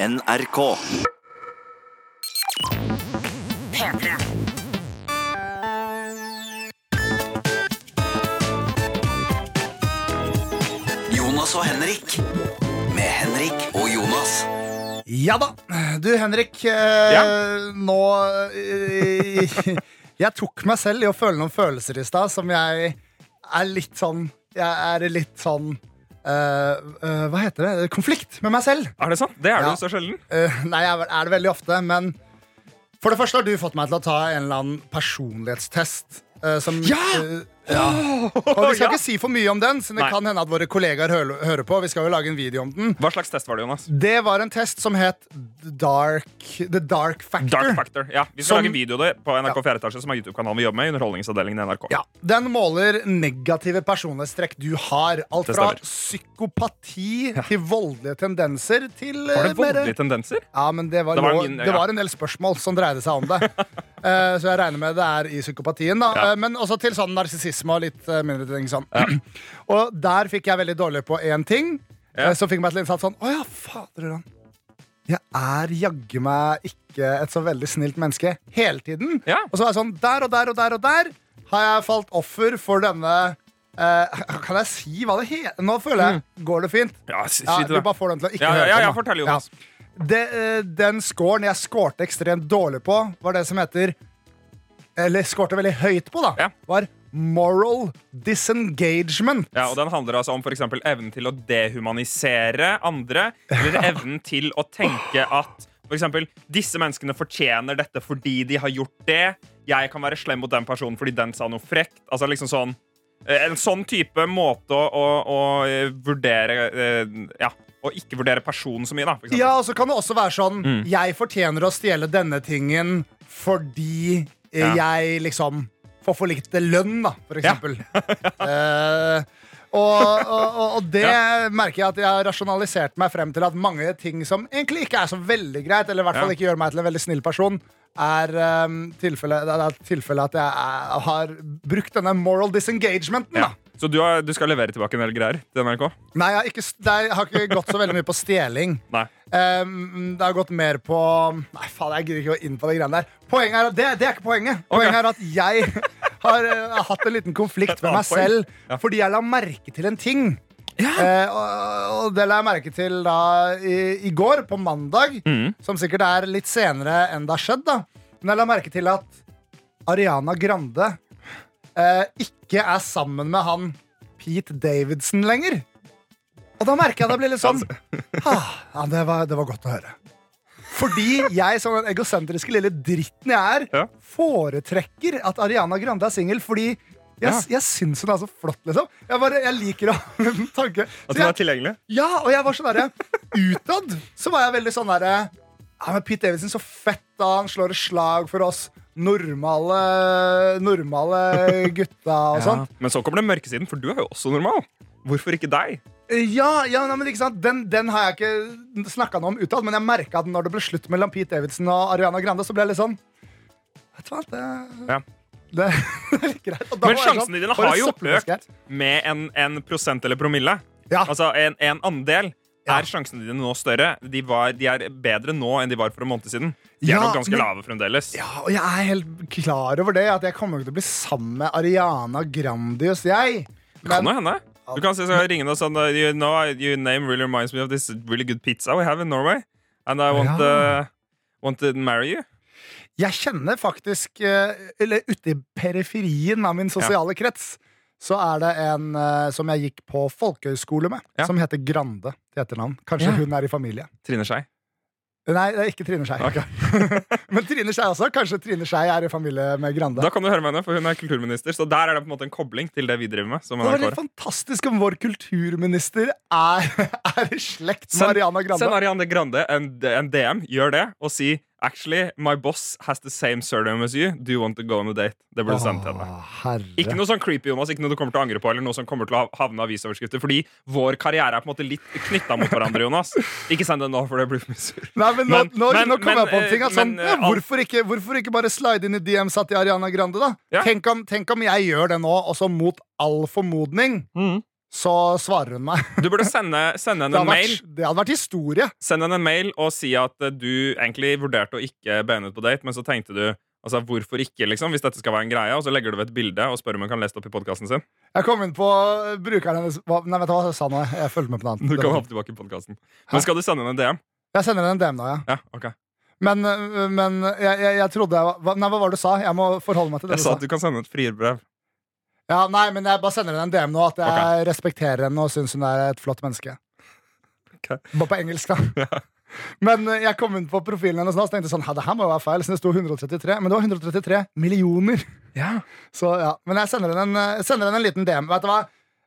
NRK. P3. Jonas og Henrik. Med Henrik og Jonas. Ja da. Du, Henrik. Eh, Ja. Nå eh, Jeg tok meg selv i å føle noen følelser i stad som jeg er litt sånn Jeg er litt sånn Hva heter det? Konflikt med meg selv. Er det sant? Det er Ja. du så sjelden. Eh, nei, jeg er det veldig ofte, men for det første har du fått meg til å ta en eller annen personlighetstest. eh, som, Ja! Eh, ja. Og vi skal Ja. ikke si for mye om den, siden det Nei. kan hende at våre kollegaer hører, hører på. Vi skal jo lage en video om den. Hva slags test var det, Jonas? Det var en test som het Dark, The Dark Factor. Dark Factor. Ja, Vi skal Som- lage en video av det på NRK 4 etasje, som er YouTube-kanalen vi jobber med. i Underholdningsavdelingen i NRK. Ja, Den måler negative personlighetstrekk du har. Alt Det fra stemmer. psykopati til voldelige tendenser til Var det eh, mer- voldelige tendenser? Ja, men det var, Det var lov- min- det ja. var en del spørsmål som dreide seg om det. Eh, så jeg regner med det er i psykopatien. da Ja. Eh, Men også til sånn narsissisme og litt uh, mindre ting sånn. og der fikk jeg veldig dårlig på én ting, Ja. eh, som fikk meg til å innsatt sånn Å ja, fader Jeg er jaggu meg ikke et så veldig snilt menneske hele tiden. Ja. Og så var jeg sånn Der og der og der og der har jeg falt offer for denne eh, Kan jeg si hva det heter? Nå føler jeg Går det fint? Ja, s- Ja, du bare får den til å ikke Ja, ja, høre ja, ja, fortell, Jonas. Det, eh, den scoren jeg skårte ekstremt dårlig på, var det som heter Eller skårte veldig høyt på, da. Ja. Var moral disengagement. Ja, og Den handler altså om eksempel evnen til å dehumanisere andre. Eller evnen til å tenke at for eksempel, disse menneskene fortjener dette fordi de har gjort det. Jeg kan være slem mot den personen fordi den sa noe frekt. Altså liksom sånn eh, En sånn type måte å, å, eh, vurdere eh, Ja, å ikke vurdere personen så mye, da. Ja, og så kan det også være sånn Mm. Jeg fortjener å stjele denne tingen fordi Ja. jeg liksom får for lite lønn, da, for eksempel. Ja. og, og, og- og det merker jeg at jeg har rasjonalisert meg frem til at mange ting som egentlig ikke er så veldig greit, eller i hvert fall Ja. ikke gjør meg til en veldig snill person, er um, tilfellet er tilfelle at jeg er, har brukt denne moral disengagementen. Ja. Så du, har, du skal levere tilbake en del greier til NRK? Nei, jeg har, ikke, det jeg har ikke gått så veldig mye på stjeling. Nei. Um, det har gått mer på Nei, faen, jeg gidder ikke gå inn på de greiene der. Poenget er at, det, det er ikke poenget. Poenget Poenget er at jeg har uh, hatt en liten konflikt med meg selv Ja. fordi jeg la merke til en ting. Eh, og, og det la jeg merke til da i, i går, på mandag, mm. som sikkert er litt senere enn det har skjedd. da Men jeg la merke til at Ariana Grande eh, ikke er sammen med han Pete Davidson lenger. Og da merker jeg at jeg blir litt sånn ah, Ja, det var, det var godt å høre. Fordi jeg, som den egosentriske lille dritten jeg er, foretrekker at Ariana Grande er singel fordi jeg, Ja. jeg syns hun er så flott, liksom. Jeg, bare, jeg liker å ha en tanke. At hun er tilgjengelig? ja, og jeg var sånn derre Utad så var jeg veldig sånn derre ja, men Pete Davidson, så fett da han slår et slag for oss normale Normale gutta og sånn. Men så kommer det mørkesiden, for du er jo også normal. Hvorfor ikke deg? Ja, ja nei, men ikke sant Den, den har jeg ikke snakka noe om utad, men jeg merka at når det ble slutt mellom Pete Davidson og Ariana Grande, så ble jeg litt sånn Vet du hva, det, Ja. det, det er litt greit. Men sjansene dine har jo økt med en, en prosent eller promille. Ja. Altså en, en andel. Ja. Er sjansene dine nå større? De, var, de er bedre nå enn de var for en måned siden. De Ja, er nok ganske men- lave fremdeles. Ja, og jeg er helt klar over det, at jeg kommer ikke til å bli sammen med Ariana Grandius, jeg. Kan jo hende. Du kan si så ringe og sånn uh, you know, Your name really reminds me of this really good pizza we have in Norway. And I want, Ja. uh, want to marry you. Jeg kjenner faktisk eh, Eller ute i periferien av min sosiale krets så er det en eh, som jeg gikk på folkehøyskole med, Ja. som heter Grande til etternavn. Kanskje Ja. hun er i familie. Trine Skei. Nei, det er ikke Trine Skei. Ok. Men Trine Skei også. Kanskje Trine Skei er i familie med Grande. Da kan du høre med henne, for hun er kulturminister. Så der er det på en måte en kobling til det vi driver med. Som det var NRK. litt fantastisk om vår kulturminister er, er i slekt med Send- Ariana Grande. Send Ariane Grande en, en DM, gjør det, og si Actually, my boss has the same surname as you. Do you want to go on a date? Det ble sendt til henne. Ikke noe sånn creepy, Jonas, ikke noe du kommer til å angre på, eller noe som kommer til å havne avisoverskrifter. Fordi vår karriere er på en måte litt knytta mot hverandre, Jonas. Ikke send det nå, for det blir for mye surr. Nei, men nå, Men- nå, men- nå kommer jeg på en ting. Eh, sånn, men, ja, eh, hvorfor, ikke, hvorfor ikke bare slide inn i DM-satt i Ariana Grande, da? Ja. Tenk, om, tenk om jeg gjør det nå, også mot all formodning så svarer hun meg. Du burde sende, sende henne en hadde, mail. vært, det hadde vært historie. Send henne en mail og si at eh, du egentlig vurderte å ikke be henne ut på date, men så tenkte du altså hvorfor ikke, liksom, hvis dette skal være en greie, og så legger du ved et bilde og spør om hun kan lese det opp i podkasten sin. Jeg kom inn på brukeren hennes Nei, vet du hva jeg sa nå? Jeg følger med på noe Du kan hoppe tilbake i podcasten. Men skal du sende henne en DM? Jeg sender henne en DM nå, ja. Ja, okay. Men, øh, men jeg, jeg, jeg trodde jeg var Nei, hva var det du sa? Jeg må forholde meg til det Jeg du sa sa. at du kan sende et frierbrev. Ja, nei, men jeg bare sender henne en DM nå, at jeg respekterer henne og syns hun er et flott menneske. Okay. Bare på engelsk, da. Men øh, jeg kom inn på profilen hennes så tenkte sånn, det her må jo være feil, så det sto 133. Men det var 133 millioner. Ja. Så ja, Men jeg sender henne en, sender henne en liten DM. Vet du hva?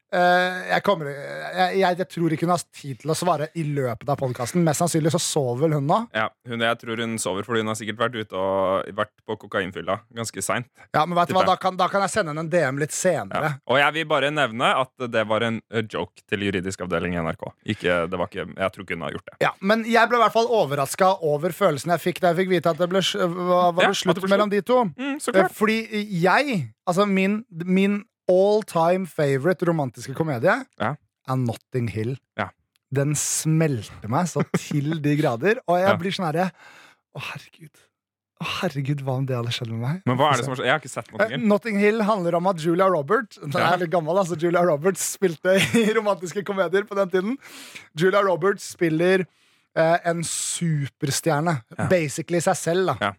Eh, jeg, kommer, jeg, jeg, jeg tror ikke hun har tid til å svare i løpet av podkasten. Mest sannsynlig så sover vel hun nå. Ja, hun, Jeg tror hun sover fordi hun har sikkert vært ute og vært på kokainfylla ganske seint. Ja, men vet du hva? Da kan, da kan jeg sende henne en DM litt senere. Ja. Og jeg vil bare nevne at det var en eh, joke til juridisk avdeling i NRK. Ikke, det var ikke, jeg tror ikke hun har gjort det. Ja, Men jeg ble i hvert fall overraska over følelsen jeg fikk da jeg fikk vite at det ble, var, var Ja, det slutt mellom de to. Mm, Eh. Fordi jeg, altså min, min all time favorite romantiske komedie Ja. er Notting Hill. Ja. Den smelter meg så til de grader, og jeg blir sånn herre Å, herregud. Å, herregud, hva om det hadde skjedd med meg? Men hva er det som har skjedd? Jeg har ikke sett Notting Hill. Notting Hill handler om at Julia Roberts Den er litt gammel, altså Julia Roberts spilte i romantiske komedier på den tiden. Julia Roberts spiller eh, en superstjerne. Ja. Basically seg selv, da. Ja.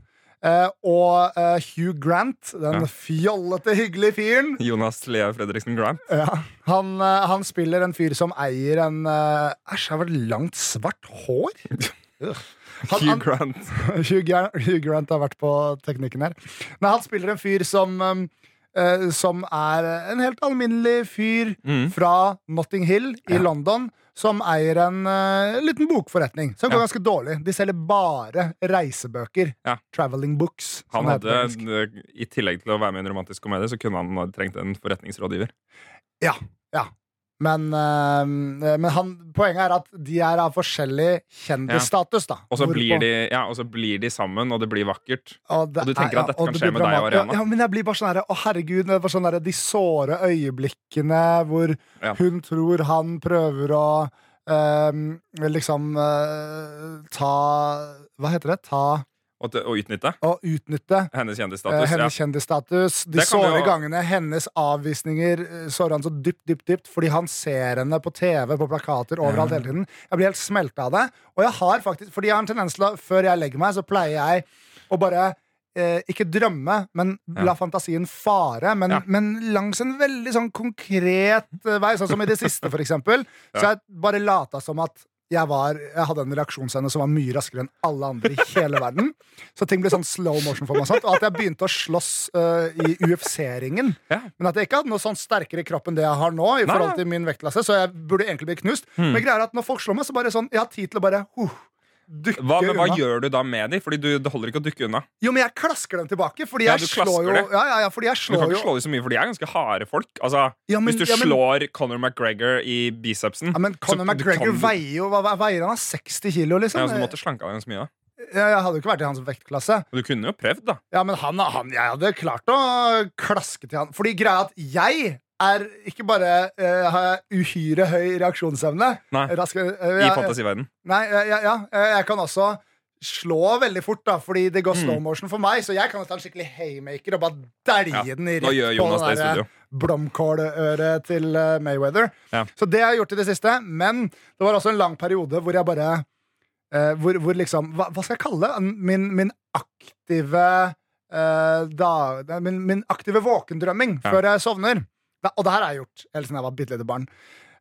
Eh, og uh, Hugh Grant, den Ja. fjollete, hyggelige fyren, Jonas Lea Fredriksen Grant. ja, han, uh, han spiller en fyr som eier en Æsj, har vel langt, svart hår? Han- Hugh han- Grant. Hugh, Hugh Grant har vært på teknikken her. Men han spiller en fyr som um, eh, Som er en helt alminnelig fyr Mm. fra Notting Hill i Ja. London. Som eier en eh, liten bokforretning som går Ja. ganske dårlig. De selger bare reisebøker. Ja. Traveling books. Han hadde, eh, I tillegg til å være med i en romantisk komedie, så kunne han ha trengt en forretningsrådgiver. Ja, ja. Men, eh, men han, poenget er at de er av forskjellig kjendisstatus. da Og så blir, de, ja, blir de sammen, og det blir vakkert. Og, det Og du tenker er- at dette kan det skje med deg og. Ariana? Ja, men jeg blir bare sånn her, Å, herregud, det sånn der, de såre øyeblikkene hvor hun tror han prøver å ehm, liksom eh, ta Hva heter det? Ta Til- og utnytte og utnytte hennes eh, kjendisstatus. hennes kjendisstatus. De såre jo- gangene hennes avvisninger eh, sårer han så dypt, dypt, dypt fordi han ser henne på TV, på plakater, overalt hele tiden. Jeg blir helt smelta av det. Og jeg har faktisk, fordi jeg har en tendens til å, før jeg legger meg, så pleier jeg å bare eh, ikke drømme, men la Ja. fantasien fare. Men, Ja. men langs en veldig sånn konkret eh, vei, sånn som i det siste, for eksempel. Så jeg bare lata som at jeg, var, jeg hadde en reaksjonsevne som var mye raskere enn alle andre i hele verden. Så ting ble sånn slow motion for meg. og Og at jeg begynte å slåss uh, i UFC-ringen. Ja. Men at jeg ikke hadde noe sånn sterkere kropp enn det jeg har nå. I Nei, forhold til min vektklasse Så jeg burde egentlig bli knust. Hmm. Men greia er at når folk slår meg, så bare sånn Jeg har tid til å bare huh, dukke Hva, men hva unna. gjør du da med dem? Fordi du, det holder ikke å dukke unna. Jo, men jeg klasker dem tilbake. Fordi Ja, jeg slår jo ja, ja, fordi jeg Du slår kan jo ikke slå dem så mye, for de er ganske harde folk. Altså, men, hvis du ja, men, slår Conor McGregor i bicepsen ja, men Conor McGregor kan- veier jo hva, hva veier han? 60 kilo, liksom? ja, så Du måtte slanke deg ganske mye. da jeg, hadde jo ikke vært i hans vektklasse. Og Du kunne jo prøvd, da. Ja, men han, han, jeg hadde klart å klaske til han. Fordi greia at jeg er ikke bare uh, har jeg uhyre høy reaksjonsevne Nei, rask, eh, I jeg- fantasiverden. Nei, ja, ja, ja, eh, jeg kan også slå veldig fort, da fordi det går Mm. slow motion for meg. Så jeg kan ta en skikkelig haymaker og bare dælje Ja, den rett på det der blomkåløret til eh, Mayweather. Ja. Så det har jeg gjort i det siste. Men det var også en lang periode hvor jeg bare eh, hvor, hvor liksom hva, hva skal jeg kalle? Min, min aktive eh, da, min, min aktive våkendrømming før jeg sovner. Og det her har jeg gjort helt siden jeg var bitte lite barn.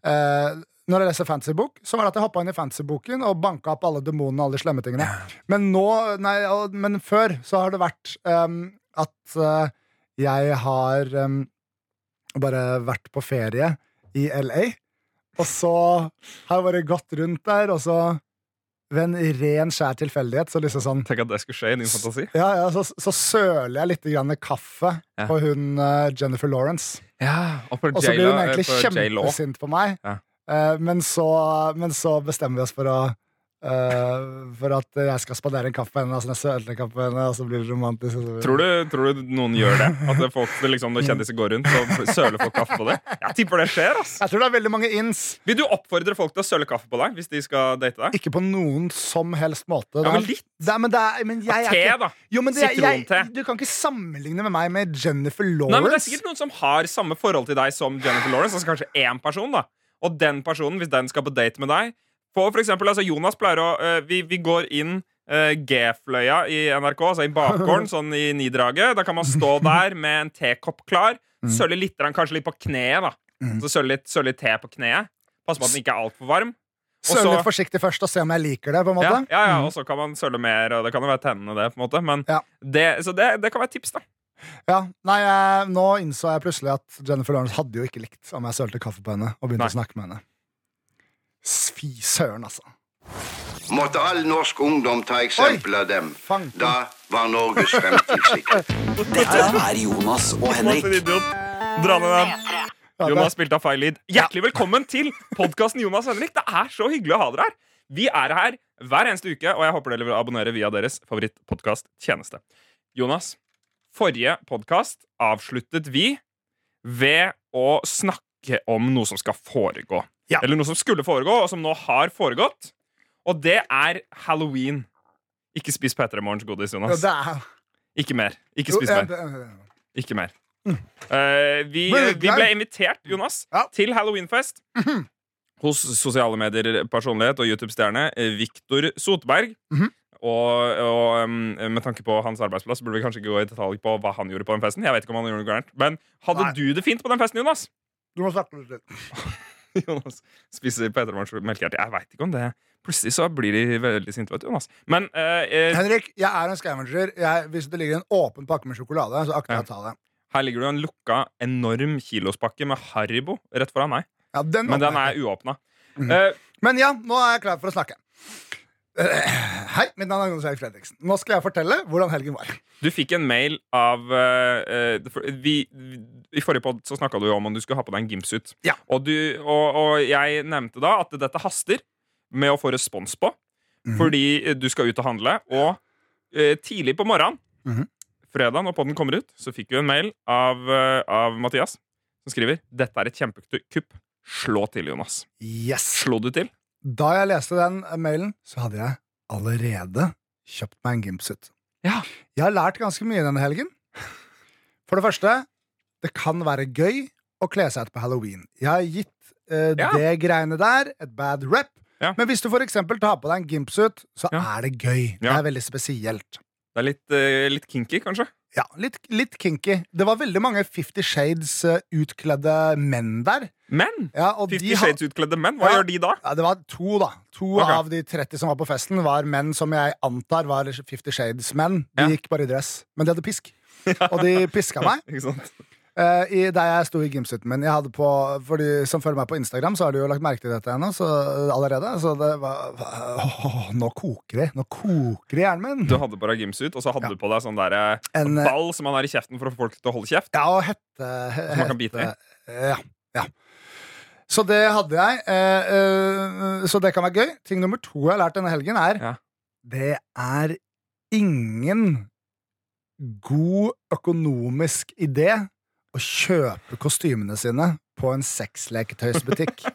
Uh, når jeg leser fantasybok, så var det at jeg hoppa inn i fantasyboken og banka opp alle demonene og alle de slemme tingene. Men nå, nei, men før så har det vært um, at uh, jeg har um, bare vært på ferie i LA. Og så har jeg bare gått rundt der, og så ved en ren, skjær tilfeldighet så liksom sånn Tenk at det skulle skje i din fantasi. ja, ja, så, så søler jeg litt grann kaffe Ja. på hun uh, Jennifer Lawrence. Ja, Og Og så blir hun egentlig for kjempesint på meg. Ja. uh, men, så, men så bestemmer vi oss for å Eh, for at jeg skal spandere en kaffe på henne, altså sølende kaffe på henne, og så blir det romantisk. Så Tror du, tror du noen gjør det? At det folk, liksom, Når kjendiser går rundt, så søler folk kaffe på det? Jeg tipper det skjer. ass Jeg tror det er veldig mange ins. Vil du oppfordre folk til å søle kaffe på deg hvis de skal date deg? Ikke på noen som helst måte. Ja, men litt. Det men det men jeg Te, da. jo, men det, jeg, Sitronte. Du kan ikke sammenligne med meg med Jennifer Lawrence. Nei, men Det er sikkert noen som har samme forhold til deg som Jennifer Lawrence. Altså kanskje én person da Og den personen, hvis den skal på date med deg For, for eksempel, altså Jonas pleier å øh, vi, vi går inn øh, G-fløya i NRK, altså i bakgården, sånn i nidraget. Da kan man stå der med en tekopp klar. Sølle litt, kanskje litt på kneet. da Mm. Så sølle litt, sølle litt te på kneet. Pass på at den ikke er altfor varm. Og litt forsiktig først og se om jeg liker det. på en Ja, måte ja, ja, og så kan man søle mer, og det kan jo være tennene, det. på en måte Men Ja. det, Så det, det kan være tips, da. Ja, nei, jeg, Nå innså jeg plutselig at Jennifer Lawrence hadde jo ikke likt om jeg sølte kaffe på henne og begynte Nei. å snakke med henne. Fy søren, altså. Måtte all norsk ungdom ta eksempel av dem. Fanken. Da var Norges fremtid sikker. Dette er Jonas og Henrik. Dra ned den. Jonas spilte av feil lyd. Hjertelig velkommen til podkasten Jonas og Henrik. Det er så hyggelig å ha dere her. Vi er her hver eneste uke, og jeg håper dere vil abonnere via deres favorittpodkast-tjeneste. Jonas, forrige podkast avsluttet vi ved å snakke om noe som skal foregå. Ja. Eller noe som skulle foregå, og som nå har foregått. Og det er halloween. Ikke spis P3 Morgens godis, Jonas. Ja, er Ikke mer. Ikke spis mer. Ikke mer. Uh, vi, vi ble invitert, Jonas, til halloweenfest hos sosiale medier-personlighet og YouTube-stjerne eh, Viktor Sotberg. Mhm. Og, og um, med tanke på hans arbeidsplass burde vi kanskje ikke gå i detalj på hva han gjorde på den festen. Jeg vet ikke om han gjorde noe gærent Men hadde Nei. du det fint på den festen, Jonas? Du må snakke litt. Jonas spiser Peter Morgens melkehjerte. Jeg veit ikke om det Plutselig så blir de veldig sinte, vet du, Jonas. Men eh, eh, Henrik, jeg er en scavenger. Jeg, hvis det ligger en åpen pakke med sjokolade, så akter jeg å ta det. her ligger det en lukka, enorm kilospakke med Haribo rett foran meg. Ja, den Men den er uåpna. Mhm. Eh, Men ja, nå er jeg klar for å snakke. Eh, Hei, mitt navn er Jonas Erik Fredriksen. Nå skal jeg fortelle hvordan helgen var. Du fikk en mail av eh, eh, for- vi, vi, I forrige podd så snakka du om om du skulle ha på deg en gymsuit. Ja. Og, du, og, og jeg nevnte da at dette haster med å få respons på, mm. fordi eh, du skal ut og handle. Og uh, tidlig på morgenen, Mhm. fredag når podden kommer ut, så fikk vi en mail av, uh, av Mathias som skriver Dette er et kjempekupp. Slå til, Jonas. Yes. Slo du til? Da jeg leste den mailen, så hadde jeg allerede kjøpt meg en gimpsuit. Ja. Jeg har lært ganske mye denne helgen. For det første, det kan være gøy å kle seg ut på halloween. Jeg har gitt eh, Ja. det greiene der et bad rep. Ja. Men hvis du for eksempel tar på deg en gimpsuit, så er det gøy. Det er veldig spesielt. Det er litt, eh, litt kinky, kanskje? Ja, litt, litt kinky. Det var veldig mange Fifty Shades eh, menn der. Menn? Ja, Fifty de Shades-utkledde menn, hva Ja. gjør de da? Ja, det var to, da. To okay. av de 30 som var på festen, var menn som jeg antar var Fifty Shades-menn. De Ja. gikk bare i dress, men de hadde pisk. Og de piska meg Eh, i, der jeg sto i gymsuiten min. Jeg hadde på, for de som følger meg på Instagram, så har de jo lagt merke til dette ennå, så, allerede. Så det var oh, Nå koker det. Nå koker det i hjernen min. Du hadde på deg gymsuit, og så hadde Ja. du på deg sånn der, En, eh, ball som man har i kjeften for å få folk til å holde kjeft. Ja, og hette, hette Som man kan bite i? Ja, ja. Så det hadde jeg. Eh, eh, så det kan være gøy. Ting nummer to jeg har lært denne helgen, er Ja. Det er ingen god økonomisk idé å kjøpe kostymene sine på en sexleketøysbutikk.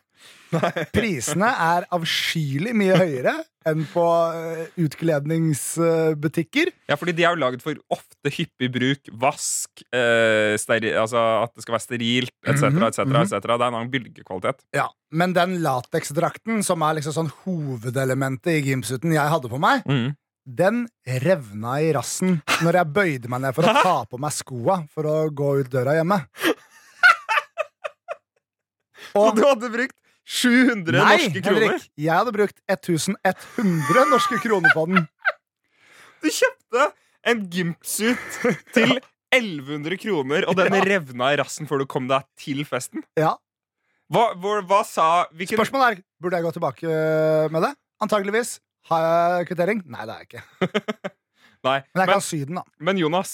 Prisene er avskyelig mye høyere enn på eh, utkledningsbutikker. Ja, fordi de er jo laget for ofte hyppig bruk, vask, eh, steri altså at det skal være sterilt, etc., et etc., mhm. etc. Det er en annen bølgekvalitet. Ja, Men den lateksdrakten, som er liksom sånn hovedelementet i gymsuiten jeg hadde på meg, Mhm. Den revna i rassen når jeg bøyde meg ned for å ta på meg skoa for å gå ut døra hjemme. Og du hadde brukt 700 Nei, norske kroner! Henrik, jeg hadde brukt 1100 norske kroner på den. Du kjøpte en gimpsuit til 1100 kroner, og den Ja. revna i rassen før du kom deg til festen. Ja. Hva, hva, hva sa hvilken, Spørsmålet er burde jeg gå tilbake med det. Antageligvis. Har jeg kvittering? Nei, det har jeg ikke. Nei, Men jeg men, kan sy den, da. men Jonas,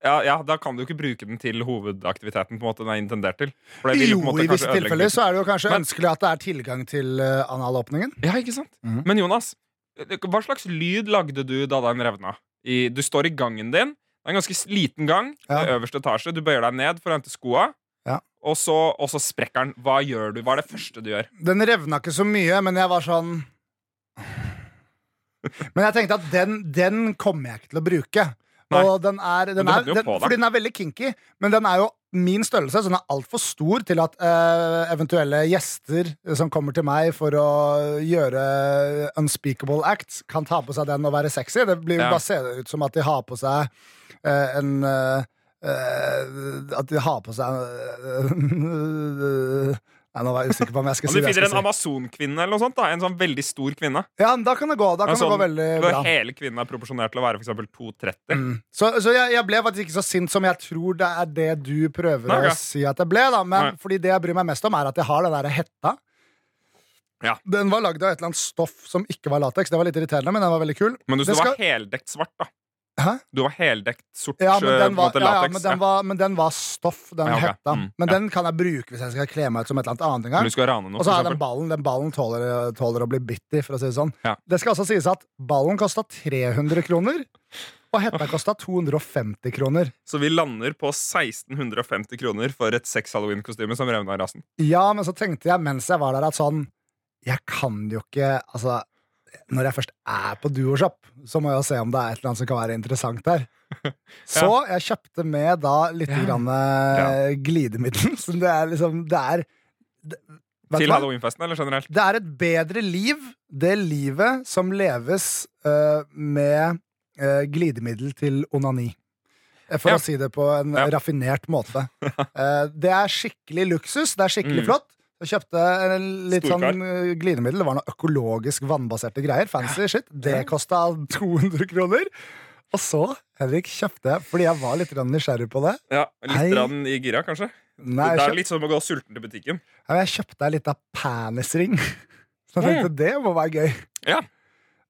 ja, ja, da kan du ikke bruke den til hovedaktiviteten på en måte den er intendert til. Jo, i visse tilfeller så er det jo kanskje Men- ønskelig at det er tilgang til uh, analåpningen. Ja, ikke sant? Mhm. Men Jonas, hva slags lyd lagde du da den revna? I, du står i gangen din. Det er en ganske liten gang. Ja. det er Øverste etasje. Du bøyer deg ned for å hente skoa. Ja. Og, så, og så sprekker den. Hva gjør du? Hva er det første du gjør? Den revna ikke så mye, men jeg var sånn Men jeg tenkte at den, den kommer jeg ikke til å bruke. Nei. Og den er, den er, den, fordi den er veldig kinky, men den er jo min størrelse, så den er altfor stor til at uh, eventuelle gjester som kommer til meg for å gjøre unspeakable acts, kan ta på seg den og være sexy. Det blir jo Ja. bare se ut som at de har på seg uh, en uh, At de har på seg Nei, nå var jeg usikker på om jeg skal si det. Om du finner en si. amazonkvinne eller noe sånt, da, en sånn veldig stor kvinne Ja, da kan det gå. Da kan sånn, det gå veldig bra. Hele kvinnen er proporsjonert til å være eksempel 2,30. Mm. Så, så jeg, jeg ble faktisk ikke så sint som jeg tror det er det du prøver Nei, okay. å si at jeg ble. da Men Nei. fordi det jeg bryr meg mest om, er at jeg har den der hetta. Ja. Den var lagd av et eller annet stoff som ikke var lateks. Det var litt irriterende, men den var veldig kul. Men du Det var skal- heldekt svart, da. Hæ? Du var heldekt sort Ja, men eh, den var, ja, ja, men den var, men den var stoff, den Ja, okay. hetta. Mm, Men den kan jeg bruke hvis jeg skal kle meg ut som et eller annet en gang. Og så er den ballen. Den ballen tåler, tåler å bli bitt i, for å si det sånn. Det skal også sies at ballen kosta 300 kroner, og hetta kosta 250 kroner. Så vi lander på 1650 kroner for et sex-halloween-kostyme som revna i rasen. Ja, men så tenkte jeg mens jeg var der at sånn Jeg kan jo ikke Altså, når jeg først er på Duoshop, så må jeg se om det er et eller annet som kan være interessant der. Så jeg kjøpte med da litt Ja. grann eh, glidemiddel. Så det er liksom Det er det, Til halloweenfesten, eller generelt? Det er et bedre liv, det livet som leves uh, med uh, glidemiddel til onani. For Ja. å si det på en Ja. raffinert måte. Uh, det er skikkelig luksus, det er skikkelig Mm. flott. Jeg kjøpte en litt Storkar. sånn eh, glidemiddel. Det var noe økologisk vannbaserte greier. Fancy shit. Det kosta 200 kroner. Og så, Henrik, kjøpte jeg fordi jeg var litt nysgjerrig på det. Ja, Litt rann i gira, kanskje? Nei, det er er litt som å gå sulten til butikken. ja, jeg kjøpte ei lita penisring. Så jeg Mm. tenkte det må være gøy. Ja.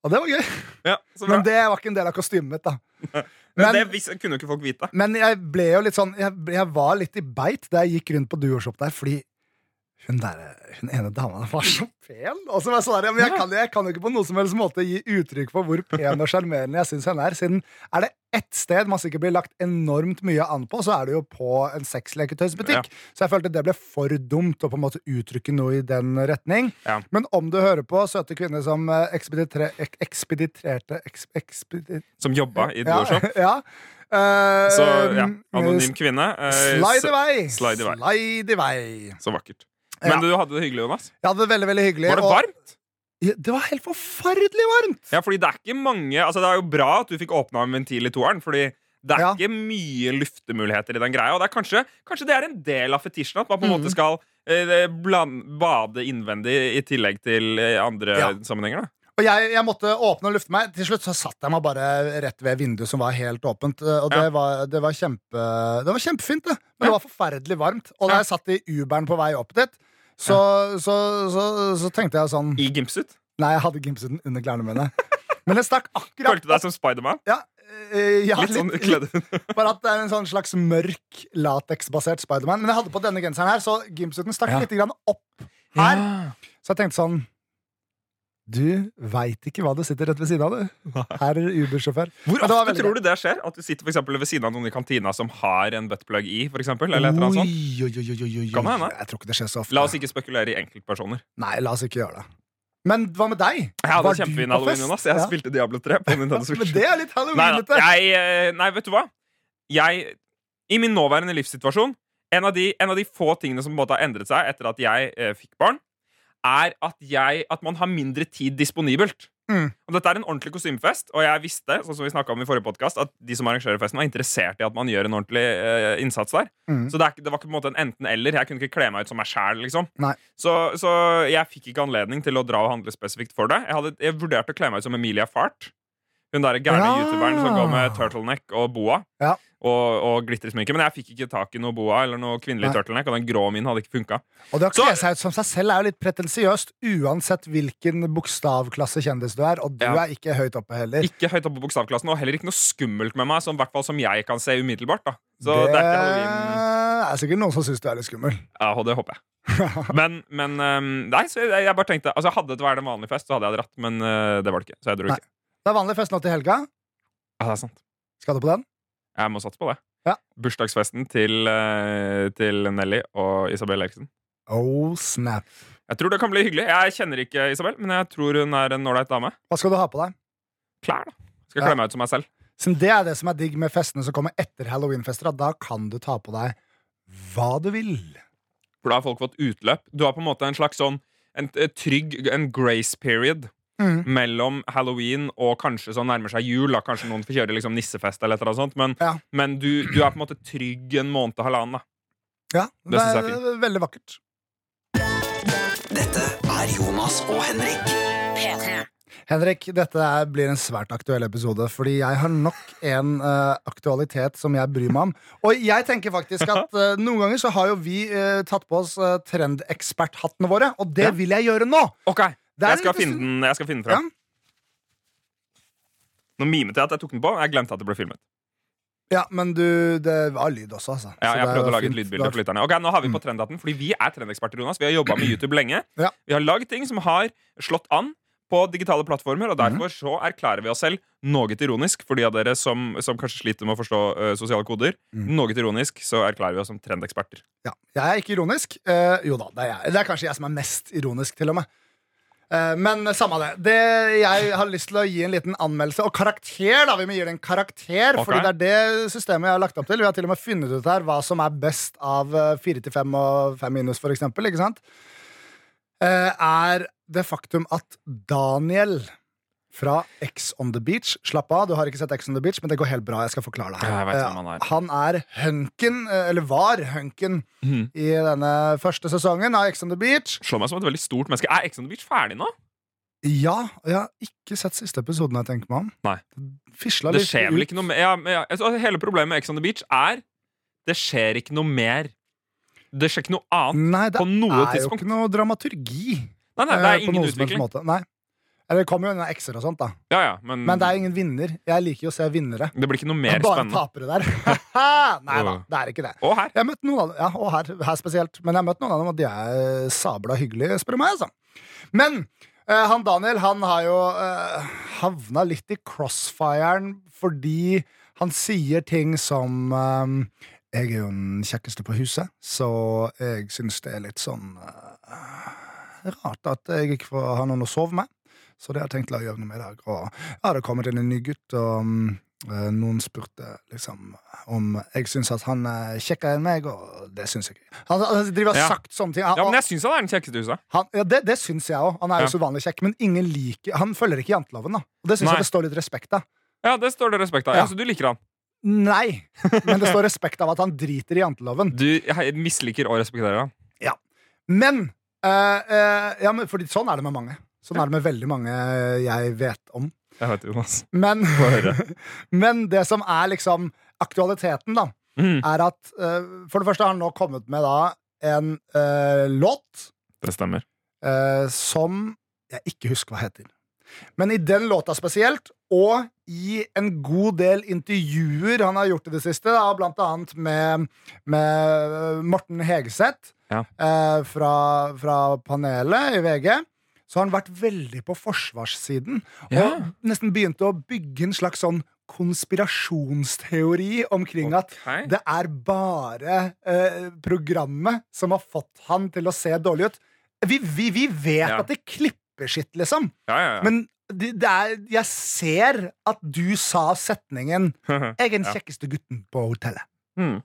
Og det var gøy. Ja. Men det var ikke en del av kostymet mitt, da. Men Men, det kunne jo ikke folk vite. men jeg ble jo litt sånn Jeg, jeg var litt i beit da jeg gikk rundt på Duoshop der, fordi hun, der, hun ene dama var så pen. Og så var jeg sånn der, ja, men jeg, kan, jeg kan jo ikke på noen som helst måte gi uttrykk for hvor pen og sjarmerende jeg syns henne er. Siden er det ett sted man sikkert blir lagt enormt mye an på, så er det jo på en sexleketøysbutikk. Så jeg følte det ble for dumt å på en måte uttrykke noe i den retning. Ja. Men om du hører på søte kvinner som eh, ekspeditre, ek, ekspeditrerte eks, ekspedi, Som jobba i ja, Duoshop. ja. uh, Så ja, anonym kvinne. vei! slide i vei. Slide i vei. Så vakkert. Men Ja. du hadde det hyggelig, Jonas? Jeg hadde det veldig, veldig hyggelig. Var det og- varmt? Ja, det var helt forferdelig varmt! Ja, fordi det er ikke mange Altså Det er jo bra at du fikk åpna en ventil i toeren, Fordi det er Ja. ikke mye luftemuligheter i den greia. Og det er kanskje, kanskje det er en del av fetisjen at man på en mm. måte skal eh, bland, bade innvendig i tillegg til eh, andre Ja. sammenhenger. Da. Og jeg, jeg måtte åpne og lufte meg. Til slutt så satt jeg meg bare rett ved vinduet som var helt åpent. Og det, Ja. var, det, var, kjempe, det var kjempefint, det. Men det var forferdelig varmt. Og da jeg satt i Uberen på vei opp dit, så, så, så, så tenkte jeg sånn I gimpsuit. Nei, jeg hadde gimsuten under klærne mine. Men det stakk akkurat Følte du deg som Spiderman? Ja, eh, ja, Litt sånn kledd Bare at det er en sånn slags mørk lateksbasert Spiderman. Men jeg hadde på denne genseren her, så gimsuten stakk Ja. litt grann opp her. Så jeg tenkte sånn Du veit ikke hva du sitter rett ved siden av, du. Her er Uber-sjåfør. Hvor ofte veldig tror du det skjer? At du sitter for ved siden av noen i kantina som har en buttplug i? For eksempel, eller et eller annet sånt? Oi, oi, oi, oi, oi. Kan hende. Jeg tror ikke det skjer så ofte. La oss ikke spekulere i enkeltpersoner. Nei, la oss ikke gjøre det. Men hva med deg? Jeg hadde kjempefin halloween. Jonas. Jeg Ja. spilte Diablo 3 på Nintendo Switch. Men det er litt Nei, halloweenete. jeg, eh, nei, vet du hva? Jeg, I min nåværende livssituasjon en av, de, en av de få tingene som på en måte har endret seg etter at jeg eh, fikk barn, er at, jeg, at man har mindre tid disponibelt. Mm. Og Dette er en ordentlig kostymefest, og jeg visste sånn som vi om i forrige podcast, at de som arrangerer festen, var interessert i at man gjør en ordentlig uh, innsats der. Mm. Så det, er, det var ikke på en måte en enten-eller. Jeg kunne ikke kle meg ut som meg sjæl. Liksom. Så, så jeg fikk ikke anledning til å dra og handle spesifikt for det. Jeg, hadde, jeg vurderte å kle meg ut som Emilia Fart. Hun der gærne Ja. youtuberen som går med turtleneck og boa. Ja. Og, og glittersminke. Men jeg fikk ikke tak i noe boa eller noe kvinnelig Nei. turtleneck, og den grå min hadde ikke funka. Og det å Så- kle seg ut som seg selv er jo litt pretensiøst, uansett hvilken bokstavklasse kjendis du er, og du Ja. er ikke høyt oppe heller. Ikke høyt oppe på bokstavklassen, og heller ikke noe skummelt med meg, som, hvert fall som jeg kan se umiddelbart. da Så det, ikke er sikkert noen som syns du er litt skummel. Ja, og det håper jeg. Men, men um, Nei, så jeg, jeg bare tenkte Altså Hadde det vært en vanlig fest, så hadde jeg dratt, men uh, det var det ikke. Så jeg dro ikke. Det er vanlig fest nå til helga. Ja, det er sant. Skal du på den? Jeg må satse på det. Ja. Bursdagsfesten til, uh, til Nelly og Isabel Eriksen. Oh, snap. Jeg tror det kan bli hyggelig. Jeg kjenner ikke Isabel, men jeg tror hun er en ålreit dame. Hva skal du ha på deg? Klær, da. Skal Ja. kle meg ut som meg selv. Siden det er det som er digg med festene som kommer etter halloweenfester, at da kan du ta på deg hva du vil. For da har folk fått utløp. Du har på en måte en slags sånn en, eh, trygg En grace period Mhm. mellom halloween og kanskje sånn nærmer seg jul. Da. Kanskje noen får kjøre liksom nissefest eller et eller annet sånt. Men, Ja. men du, du er på en måte trygg en måned og halvannen. Da. Ja, Det det er er veldig vakkert. Dette er Jonas og Henrik. P3. Henrik, dette blir en svært aktuell episode, fordi jeg har nok en uh, aktualitet som jeg bryr meg om. Og jeg tenker faktisk at uh, noen ganger så har jo vi uh, tatt på oss uh, trendeksperthattene våre, og det Ja. vil jeg gjøre nå! Ok, Det er jeg skal, den, jeg skal finne den fra Ja. Nå mimet jeg at jeg tok den på. Jeg glemte at det ble filmet. Ja, men du, det var lyd også, altså. Ja, jeg prøvde å lage lage et fint. lydbilde for lytterne. Ok, Nå har vi på trenddaten, fordi vi er trendeksperter. Jonas Vi har jobba med YouTube lenge. Ja. Vi har lagd ting som har slått an på digitale plattformer, og Mhm. derfor så erklærer vi oss selv noe ironisk for de av dere som, som kanskje sliter med å forstå uh, sosiale koder. Mm. Noe ironisk så erklærer vi oss som trendeksperter. Ja, jeg er ikke ironisk. Uh, jo da, det er jeg. Det er kanskje jeg som er mest ironisk, til og med. Eh, men samme det. det. Jeg har lyst til å gi en liten anmeldelse og karakter. da, Vi må gi det en karakter, okay. fordi det er det systemet jeg har lagt opp til. Vi har til og med funnet ut her hva som er best av eh, fire til fem og fem minus, for eksempel. Ikke sant? Eh, er det faktum at Daniel fra X on the Beach Slapp av, du har ikke sett X on the Beach, men det går helt bra. Jeg skal forklare det vet Eh, han er. han er hunken, eh, eller var hunken, mm. i denne første sesongen av Ex on the Beach. Slår meg som et veldig stort menneske. Er Ex on the Beach ferdig nå? Ja, jeg har ikke sett siste episoden jeg tenker meg om. Nei. Fisla Det skjer vel ikke noe mer ja, ja, altså, Hele problemet med Ex on the Beach er det skjer ikke noe mer. Det skjer ikke noe annet. Nei, det på noe er tidspunkt. jo ikke noe dramaturgi. Nei, nei, det eh, er ingen som helst utvikling. måte. Nei. Eller det kommer jo noen X-er og sånt, da. Ja, ja, men, Men det er ingen vinner. Jeg liker jo å se vinnere. det blir ikke noe mer er bare spennende. tapere der. Nei da, det er ikke det. Og her. Jeg møtt noen av dem, ja, og her, her spesielt. Men jeg har møtt noen av dem, og de er sabla hyggelige, spør du meg. Altså. Men eh, han Daniel han har jo uh, havna litt i crossfiren fordi han sier ting som eh, Jeg er jo den kjekkeste på huset, så jeg syns det er litt sånn uh, rart at jeg ikke får ha noen å sove med. Så det har jeg tenkt å gjøre noe med i dag. Og ja, det har kommet inn en ny gutt, og mm, eh, noen spurte liksom om jeg syns at han er kjekkere enn meg, og det syns jeg ikke. Han, han driver Ja. sagt sånne ting. Han, Ja, men jeg syns han er den kjekkeste i huset. han, ja, det, det syns jeg òg. Han er jo Ja. så vanlig kjekk, men ingen liker Han følger ikke janteloven, da. Og det syns jeg det står litt respekt av. Ja, det står det respekt av. Ja. Ja, så du liker han. Nei, men det står respekt av at han driter i janteloven. Du misliker og respekterer han. Men, eh, eh, ja, men fordi sånn er det med mange. Sånn er det med veldig mange jeg vet om. Jeg vet Jonas. Men, men det som er liksom aktualiteten, da, Mm, er at uh, For det første har han nå kommet med da en uh, låt det stemmer. Uh, som jeg ikke husker hva heter. Men i den låta spesielt, og i en god del intervjuer han har gjort i det siste, da, blant annet med, med Morten Hegeseth Ja. eh, fra, fra panelet i VG, så har han vært veldig på forsvarssiden. Ja. Og nesten begynte å bygge en slags sånn konspirasjonsteori omkring at det er bare eh, programmet som har fått han til å se dårlig ut. Vi, vi, vi vet Ja. at det klipper sitt, liksom. Ja, ja, ja. Men det, det er, jeg ser at du sa setningen 'Jeg er den kjekkeste gutten på hotellet'. Mm.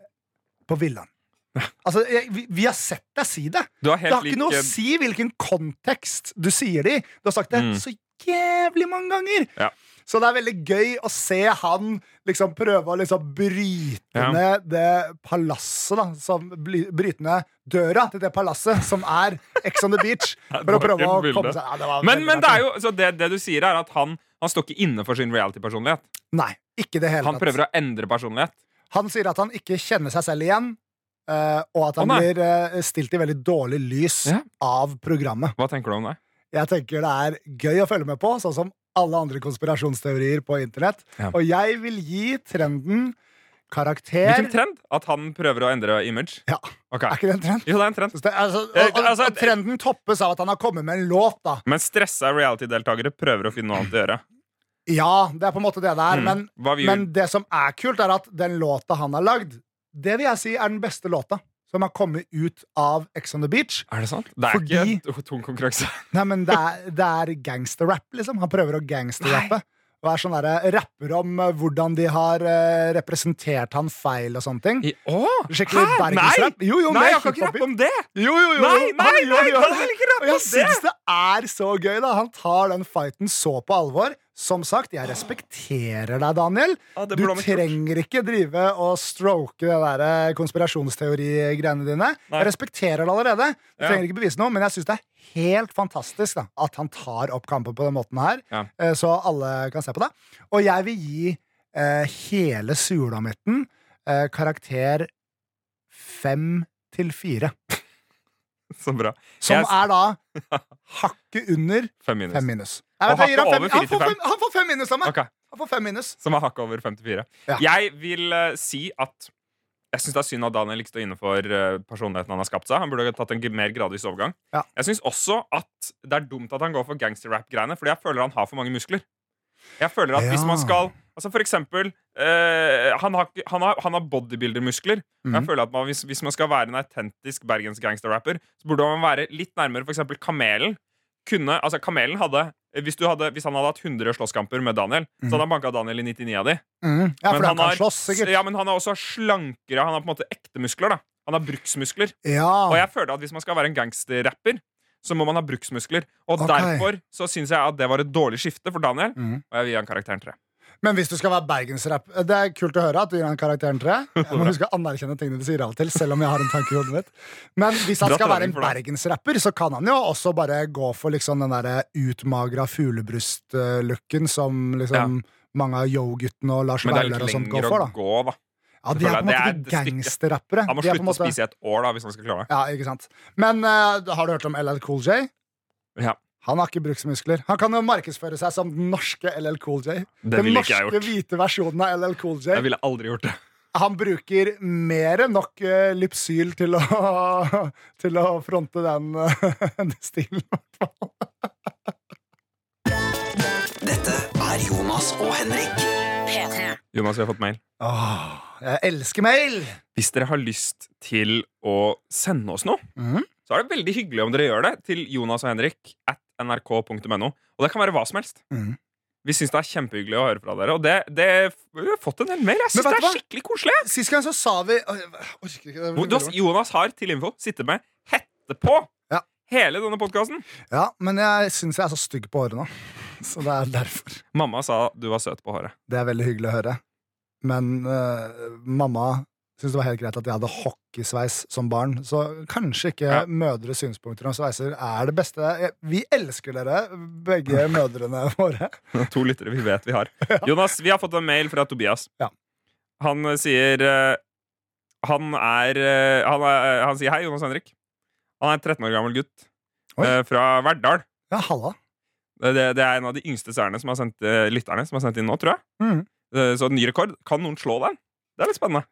På villaen. Altså, jeg, vi, vi har sett deg si det. Du har Det har ikke noe å si hvilken kontekst du sier det i. Du har sagt det Mm. så jævlig mange ganger. Ja. Så det er veldig gøy å se han liksom prøve å liksom bryte Ja. ned det palasset, da. Som bryte ned døra til det palasset som er Ex on the Beach. For å prøve å komme seg ja, det Men, men det, er jo, så det, det du sier, er at han, han står ikke inne for sin reality-personlighet. Nei, ikke det hele Han prøver å endre personlighet. Han sier at han ikke kjenner seg selv igjen, eh, og at han oh, blir uh, stilt i veldig dårlig lys Ja. av programmet. Hva tenker du om det? Jeg tenker det er gøy å følge med på, sånn som alle andre konspirasjonsteorier på internett. Ja. Og jeg vil gi trenden karakter Hvilken trend? At han prøver å endre image? Ja. Okay. Er ikke det en trend? Jo, det er en trend. Det- Altså, og, og, og trenden toppes av at han har kommet med en låt, da. Men stressa reality-deltakere prøver å finne noe annet å gjøre. Ja, det er på en måte det det er, Mm. men, men det som er kult, er at den låta han har lagd, det vil jeg si er den beste låta som har kommet ut av Ex on the Beach. Er det sant? Det er Fordi- ikke tung konkurranse. Nei, men det er, det er gangsterrap, liksom. Han prøver å gangsterrappe. Og er sånn der, rapper om eh, hvordan de har eh, representert han feil og sånne ting. I, å, Skikkelig bergensrapp. Jo, jo, Nei, jeg kan ikke rappe om det! Jo, jo, jo. Nei, nei, nei, nei, gjør kan ikke rappe Og jeg om det? syns det er så gøy, da. Han tar den fighten så på alvor. Som sagt, jeg respekterer deg, Daniel. Ja, Du trenger ikke drive og stroke det der eh, konspirasjonsteori-greiene dine. Nei. Jeg respekterer det allerede. Du Ja. trenger ikke bevise noe, men jeg syns det er helt fantastisk da, at han tar opp kampen på den måten her, Ja. eh, så alle kan se på det. Og jeg vil gi eh, hele Sulamitten eh, karakter fem til fire. Så bra. Som Jeg- er da hakket under Fem minus. fem minus. Vet, fem, han, får fem. han får fem minus av meg! Okay. Han får fem minus. Som er hakket over 54. Ja. Jeg vil uh, si at jeg syns det er synd at Daniel ikke står inne for eh, personligheten han har skapt seg. Han burde ha tatt en mer gradvis overgang. Ja. Jeg syns også at det er dumt at han går for gangsterrap-greiene, fordi jeg føler han har for mange muskler. Jeg føler at hvis man skal Altså For eksempel eh, han, har, han, har, han har bodybuilder-muskler. Og Jeg Mhm. føler at man, hvis, hvis man skal være en autentisk bergens gangsterrapper, så burde man være litt nærmere for eksempel Kamelen. Kunne, altså Kamelen hadde hvis, du hadde hvis han hadde hatt 100 slåsskamper med Daniel, så hadde han banka Daniel i 99 av de. Mm. Ja, Men for han kan har- slåss, sikkert. Ja, men han er også slankere. Han har på en måte ekte muskler. da Han har bruksmuskler. Ja. Og jeg føler at hvis man skal være en gangsterrapper, så må man ha bruksmuskler. Og okay. derfor så syns jeg at det var et dårlig skifte for Daniel. mm. Og jeg vil gi han karakteren tre. Men hvis du skal være bergensrapp Det er kult å høre at du gir han karakteren tre. Jeg må huske å anerkjenne tingene du sier av og til, selv om jeg har en tanke i hodet mitt. Men hvis han skal være en bergensrapper, så kan han jo også bare gå for liksom den derre utmagra fulebrystlooken som liksom mange av Yo-guttene og Lars Vaular og sånt går for, da. gå, da. Ja, de er på en måte er gangsterrappere. Han må slutte måte... å spise i et år da hvis han skal klare det. Ja, ikke sant. Men uh, har du hørt om LL Cool J? Ja. Han har ikke bruksmuskler. Han kan jo markedsføre seg som den norske LL Cool J. Det Den ville ikke jeg norske gjort. hvite versjonen av LL Cool J. Jeg ville aldri gjort det. Han bruker mer enn nok uh, Lypsyl til å, til å fronte den, den stilen. Dette er Jonas og Henrik. P3. Jonas, vi har fått mail. Åh, jeg elsker mail! Hvis dere har lyst til å sende oss noe, Mhm. så er det veldig hyggelig om dere gjør det til Jonas og Henrik at nrk.no. Og det kan være hva som helst. Mm. Vi syns det er kjempehyggelig å høre fra dere. Og det, det vi har fått en del mail. Jeg Men syns det er hva? skikkelig koselig. Sist gang så sa vi orker ikke. Hvor- Jonas, Jonas har til info sittet med hette på Ja. hele denne podkasten. Ja, men jeg syns jeg er så stygg på håret nå. Så det er derfor. Mamma sa du var søt på håret. Det er veldig hyggelig å høre. Men eh, mamma syntes det var helt greit at jeg hadde hockeysveis som barn. Så kanskje ikke Ja. mødres synspunkter om sveiser er det beste. Vi elsker dere, begge mødrene våre. To lyttere vi vet vi har. Jonas, vi har fått en mail fra Tobias. Ja. Han eh, sier eh, han, er, eh, han er Han sier hei, Jonas Henrik. Han er en 13 år gammel gutt Oi. fra Verdal. Ja, halla. Det, det er en av de yngste seerne som har sendt, lytterne som har sendt inn nå, tror jeg. Eh, Så ny rekord. Kan noen slå den? Det er litt spennende.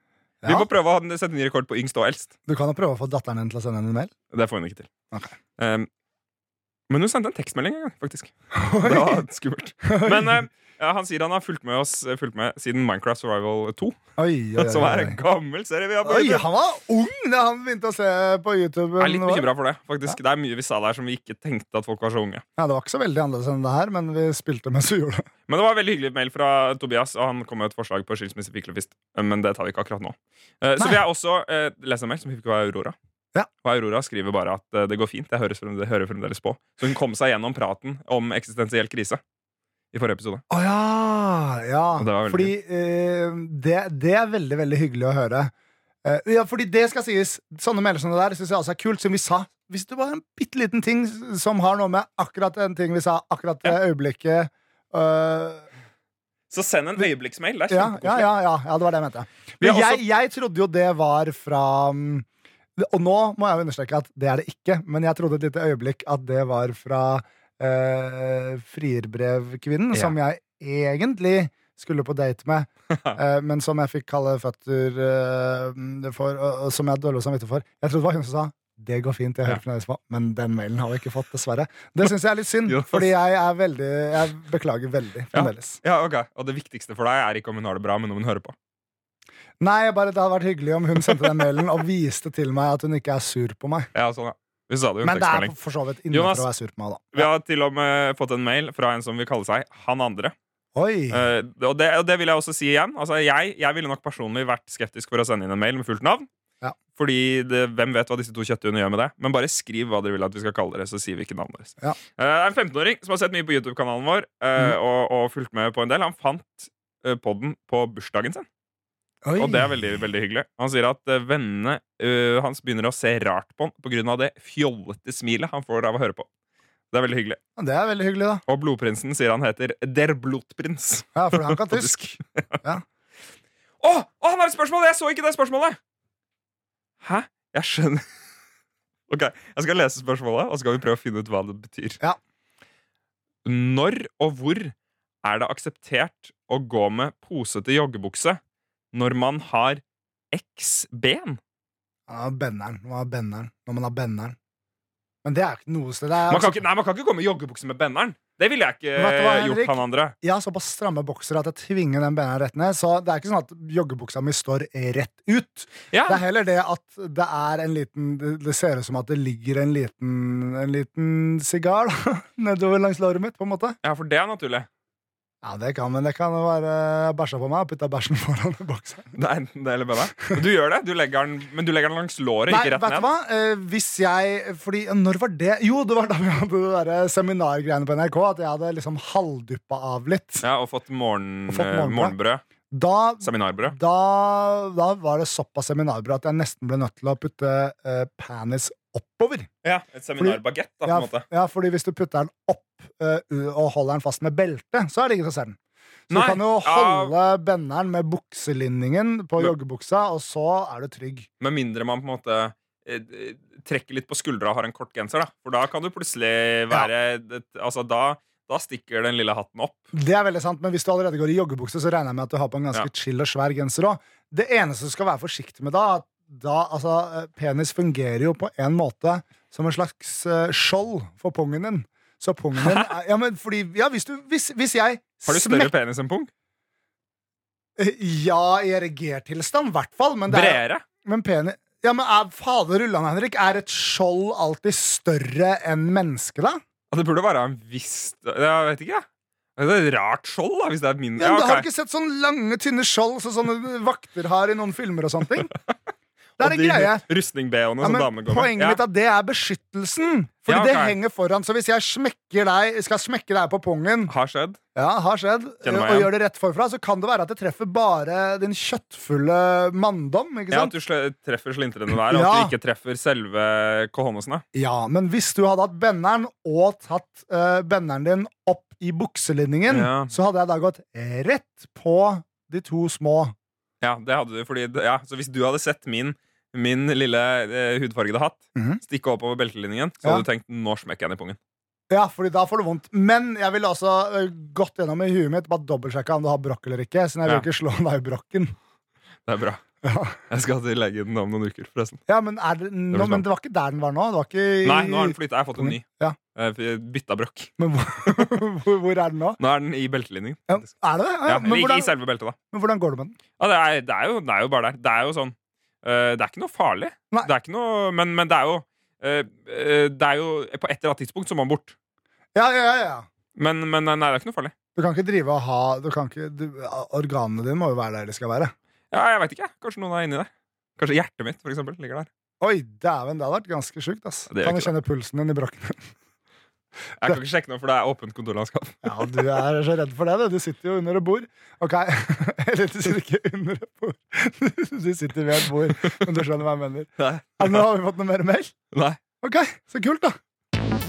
Vi må prøve å sette ny rekord på yngst og eldst. du kan jo prøve å få datteren din til å sende en mail. Det får hun ikke til. Okay. Um, men hun sendte en tekstmelding en gang, faktisk. Det var skummelt. Men eh, ja, han sier han har fulgt med oss eh, fulgt med siden Minecraft Survival 2. Oi, oi, Som er en gammel serie vi har på Oi, han var ung da han begynte å se på YouTube. Jeg er litt bekymra for det. faktisk Det er mye vi sa der som vi ikke tenkte at folk var så unge. Ja, det var ikke så veldig annerledes enn det her, men vi spilte mens vi gjorde det. Men det var veldig hyggelig mail fra Tobias, og han kom med et forslag på skilsmisse fiklefist. Men det tar vi ikke akkurat nå. Eh, Så vi har også uh, lest en mail som vi fikk av Aurora. Ja. Og Aurora skriver bare at uh, det går fint. Jeg hører fremdeles på. Så hun kom seg gjennom praten om eksistensiell krise. I forrige episode. Å ja! ja. Og det Fordi eh, det, det er veldig, veldig hyggelig å høre. Eh, ja, fordi det skal sies. Sånne mailer som det der syns jeg også er kult. Som vi sa. Hvis det var en bitte liten ting som har noe med akkurat den ting vi sa akkurat det øyeblikket øh, Så send en øyeblikksmail. Det er ja, ja, kjempekoselig. ja, ja, ja, det var det jeg mente. Men jeg, også- jeg trodde jo det var fra Og nå må jeg jo understreke at det er det ikke, men jeg trodde et lite øyeblikk at det var fra eh, Frierbrevkvinnen, Ja. som jeg egentlig skulle på date med, uh, men som jeg fikk kalde føtter uh, for, og, og som jeg hadde dårlig samvittighet for. Jeg trodde det var hun som sa det går fint, jeg Ja. hører ja. på, men den mailen har vi ikke fått, dessverre. Det syns jeg er litt synd, fordi jeg er veldig Jeg beklager veldig Ja. fremdeles. Ja, ok. Og det viktigste for deg er ikke om hun har det bra, men om hun hører på. Nei, bare det hadde vært hyggelig om hun sendte den mailen og viste til meg at hun ikke er sur på meg. Ja, sånn, ja. Vi sa det jo i en Men det er tekstmelding. for så vidt Jonas, å være sur på meg, da. Vi har til og med fått en mail fra en som vil kalle seg Han andre. Oi! Eh, og, det, og det vil jeg også si igjen. Altså, jeg, jeg ville nok personlig vært skeptisk for å sende inn en mail med fullt navn. Ja. Fordi det, hvem vet hva disse to kjøttduene gjør med det. Men bare skriv hva dere vil at vi skal kalle dere, så sier vi ikke navnet deres. Ja. Eh, det er en 15-åring som har sett mye på YouTube-kanalen vår eh, og, og fulgt med på en del. Han fant uh, podden på bursdagen sin. Oi. Og det er veldig veldig hyggelig. Han sier at eh, vennene uh, hans begynner å se rart på han pga. det fjollete smilet han får av å høre på. Det er veldig hyggelig. Ja, Det er veldig hyggelig, da. Og blodprinsen sier han heter Der Blodprins. Ja, for han kan tysk. Ja. Å, oh, han har et spørsmål! Jeg så ikke det spørsmålet! Hæ? Jeg skjønner Ok, jeg skal lese spørsmålet, og så skal vi prøve å finne ut hva det betyr. Ja. Når og hvor er det akseptert å gå med posete joggebukse når man har X-ben? Ja, benneren. Man har benneren. Når man har benneren. Men det er ikke noe sted. Det er Man kan, ikke, nei, man kan ikke gå med joggebukse med benneren. Det ville jeg ikke hva, gjort, Henrik? han andre. Jeg har såpass stramme boksere at jeg tvinger den benneren rett ned. Så det er ikke sånn at joggebuksa mi står rett ut. Ja. Det er heller det at det er en liten Det, det ser ut som at det ligger en liten En liten sigar nedover langs låret mitt, på en måte. ja, for det er naturlig. Ja, det kan, men det kan være bæsja på meg og putta bæsjen foran bokseren. Nei, det er benneren. Men Du gjør det, du den, men du legger den langs låret, Nei, ikke rett vet du ned. hva? Eh, hvis jeg Fordi Når var det? Jo, det var da vi hadde det der seminargreiene på NRK. At jeg hadde liksom halvduppa av litt. Ja, og fått, morgen, Og fått eh, morgenbrød. morgenbrød. Da, Seminarbrød. da, da var det såpass seminarbrød at jeg nesten ble nødt til å putte uh, penis oppover. Ja, Et seminarbagett, da, på Ja, en måte. ja, fordi hvis du putter den opp uh, og holder den fast med belte, så er det ingen som ser den. Så Nei, du kan jo ja. holde benneren med bukselinningen på Men- joggebuksa, og så er du trygg. Med mindre man på en måte eh, trekker litt på skuldra og har en kort genser. da For da kan du plutselig være et, Altså, da, da stikker den lille hatten opp. Det er veldig sant, men hvis du allerede går i joggebukse, så regner jeg med at du har på en ganske Ja. chill og svær genser òg. Det eneste du skal være forsiktig med da, at da altså, eh, penis fungerer jo på en måte som en slags eh, skjold for pungen din. Så pungen din er, Ja, men fordi Ja, hvis du Hvis, hvis jeg Har du større penis enn pung? Eh, Ja, i erigert-tilstand, i hvert fall. Men, det er, Bredere? men penis ja, men er, Fader ullan, Henrik. Er et skjold alltid større enn mennesket, da? Det burde være en viss Jeg vet ikke, jeg. Det er et rart skjold, da, hvis det er mindre. Ja, men Ja, Har du ikke sett sånne lange, tynne skjold som sånne vakter har i noen filmer og sånne ting? Det Og er en de greie. Rustning-BH-ene Ja, som men damene går med. poenget mitt er at det er beskyttelsen. Fordi Ja, det henger foran. Så hvis jeg smekker deg, skal smekke deg på pungen, Har skjedd. ja, har skjedd, og gjør det rett forfra, så kan det være at det treffer bare din kjøttfulle manndom. Ikke Ja. At du treffer slintrene der, og Ja. at du ikke treffer selve kohonosene. Ja, men hvis du hadde hatt benneren og tatt uh, benneren din opp i bukselinningen, Ja. så hadde jeg da gått rett på de to små. Ja, det hadde du, fordi ja, Så hvis du hadde sett min Min lille eh, hudfargede hatt Mhm. stikke opp over beltelinjen, så Ja. hadde du tenkt 'nå smekker jeg den i pungen'. Ja, fordi da får du vondt. Men jeg ville også eh, gått gjennom i huet mitt, bare dobbeltsjekka om du har brokk eller ikke. Siden jeg vil Ja. ikke slå deg i brokken. Det er bra. Ja. Jeg skal til legen om noen uker, forresten. Ja, men, er det, nå, det, men det var ikke der den var nå? Det var ikke Nei, nå har den flytta. Jeg har fått en ny. Ja. Eh, Bytta brokk. Men hvor, hvor, er den nå? Nå er den i beltelinjen. Ja, er det det? Ja, Ja, men, hvordan, i selve beltet, da. men hvordan går det med den? Ja, det, er, det, er jo, det er jo bare der. Det er jo sånn uh, Det er ikke noe farlig. Nei. Det er ikke noe Men, men det er jo eh, Det er jo På et eller annet tidspunkt så må man bort. Ja, ja, ja. Men, men nei, det er ikke noe farlig. Du kan ikke drive og ha du kan ikke, du, Organene dine må jo være der de skal være. Ja, jeg veit ikke. Kanskje noen er inni der. Kanskje hjertet mitt, for eksempel, ligger der. Oi, dæven, det hadde vært ganske sjukt. Kan du kjenne kjenne pulsen din i brokken? Jeg kan ikke sjekke noe, for det er åpent kontorlandskap. Ja, du er så redd for det, du. Du sitter jo under et bord. Ok, Eller du sitter ikke under et bord. Du sitter ved et bord, men du skjønner hva jeg mener. Nei. Nå har vi fått noe mer mail? Nei. Ok, så kult, da.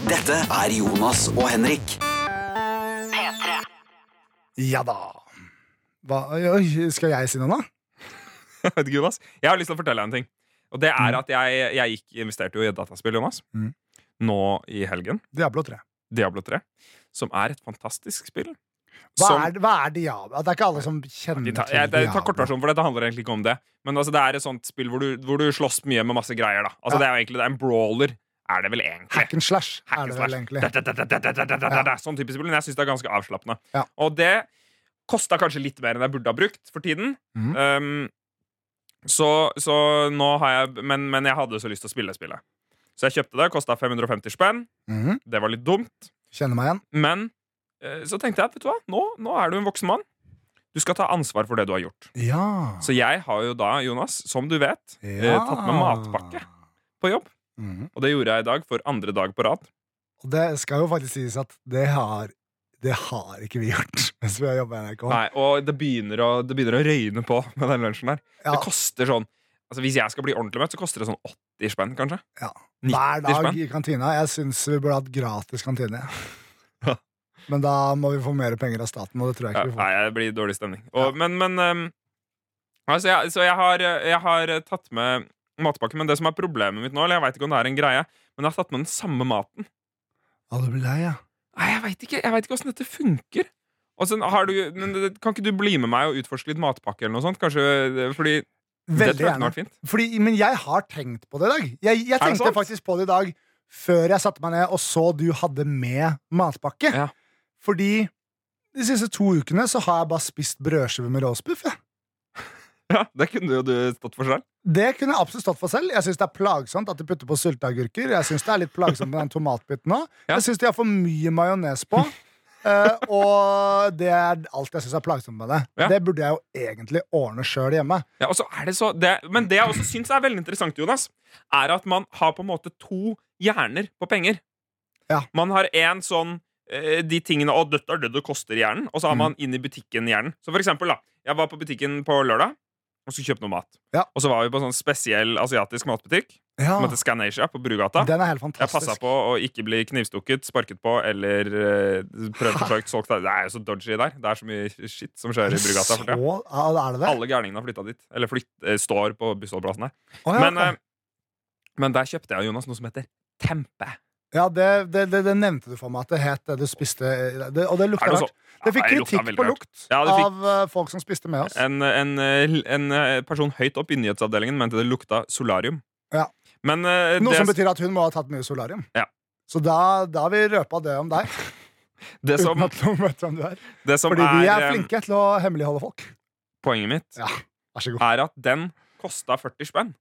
Dette er Jonas og Henrik. P3. Ja da. Hva, skal jeg si noe da? Jeg vet ikke, Jonas. Jeg har lyst til å fortelle deg en ting. Og det er at jeg, jeg gikk investerte jo i et dataspill, Jonas. Mm nå i helgen. Diablo 3. Diablo 3 som er et fantastisk spill. Hva, som, er, hva er Diablo? Det er ikke alle som kjenner ta, jeg, til Diablo. Jeg tar kortversjonen, for dette handler egentlig ikke om det. Men altså, det er et sånt spill hvor du, hvor du slåss mye med masse greier. da Altså ja. Det er jo egentlig det er en brawler. Er det vel egentlig Hack Sånn type spill. Men jeg syns det er ganske avslappende. Ja. Og det kosta kanskje litt mer enn jeg burde ha brukt for tiden. Mm. Um, så, så, nå har jeg men, men jeg hadde så lyst til å spille spillet. Så jeg kjøpte det. Kosta 550 spenn. Mhm. Det var litt dumt. Kjenner meg igjen. Men eh, så tenkte jeg vet du hva, nå, nå er du en voksen mann. Du skal ta ansvar for det du har gjort. Ja. Så jeg har jo da, Jonas, som du vet, eh, ja. tatt med matpakke på jobb. Mhm. Og det gjorde jeg i dag for andre dag på rad. Og det skal jo faktisk sies at det har det har ikke vi gjort mens vi har jobba i NRK. Nei, og det begynner, å, det begynner å røyne på med den lunsjen der. Ja. Det koster sånn Altså Hvis jeg skal bli ordentlig møtt, så koster det sånn 80 spenn, kanskje. Ja. Hver dag spenn. i kantina. Jeg syns vi burde hatt gratis kantine. Ja. Men da må vi få mer penger av staten, og det tror jeg Ja, ikke vi nei, det blir dårlig stemning. Og, Men, men um, Altså, jeg, så jeg har, jeg har tatt med matpakke, men det som er problemet mitt nå, eller jeg veit ikke om det er en greie, men jeg har tatt med den samme maten. Ja, du blir lei, ja. Nei, jeg veit ikke Jeg vet ikke åssen dette funker. Og så har du, men kan ikke du bli med meg og utforske litt matpakke eller noe sånt? Kanskje, fordi det Veldig tror jeg kunne vært fint. Fordi, men jeg har tenkt på det i dag. Jeg, jeg tenkte sant? faktisk på det i dag før jeg satte meg ned og så du hadde med matpakke. Ja. Fordi de siste to ukene så har jeg bare spist brødskive med roastbiff. Ja. Ja, Det kunne jo du stått for selv. Det kunne jeg absolutt stått for selv. Jeg syns det er plagsomt at de putter på sylteagurker. Jeg syns det er litt plagsomt med den tomatbiten òg. Ja. Jeg syns de har for mye majones på. Eh, og det er alt jeg syns er plagsomt med det. Ja. Det burde jeg jo egentlig ordne sjøl hjemme. Ja, og så det så det, Men det jeg også syns er veldig interessant, Jonas, er at man har på en måte to hjerner på penger. Ja. Man har én sånn eh, de tingene Og dette er det det koster hjernen, Og så har Mm. man inn i butikken-hjernen. Så for eksempel, da. Jeg var på butikken på lørdag og skulle kjøpe noe mat. Ja. Og så var vi på en sånn spesiell asiatisk matbutikk Ja, som heter Scanasia på Brugata. Den er helt Jeg fantastisk. passa på å ikke bli knivstukket, sparket på eller uh, prøvforsøkt solgt. Det er jo så dodgy der. Det er så mye shit som skjer i Brugata. Så, er det det? Alle gærningene har flytta dit. Eller flytt, eh, står på bussholdeplassen her. Oh, ja, Men, okay. eh, men der kjøpte jeg Jonas noe som heter Tempe. Ja, det, det, det, det nevnte du for meg, at det het det du spiste. Det, og det lukta Er rart. Det fikk kritikk på lukt Ja, av eh, folk som spiste med oss. En, en, eh, en eh, person høyt opp i nyhetsavdelingen mente det lukta solarium. Ja. Men uh, Noe som betyr at hun må ha tatt mye solarium. Ja. Så da, da har vi røpa det om deg, det, som, uten at noen vet hvem du er. det som Fordi vi er, er eh, flinke til å hemmeligholde folk. poenget mitt, Ja, er at den kosta 40 spenn.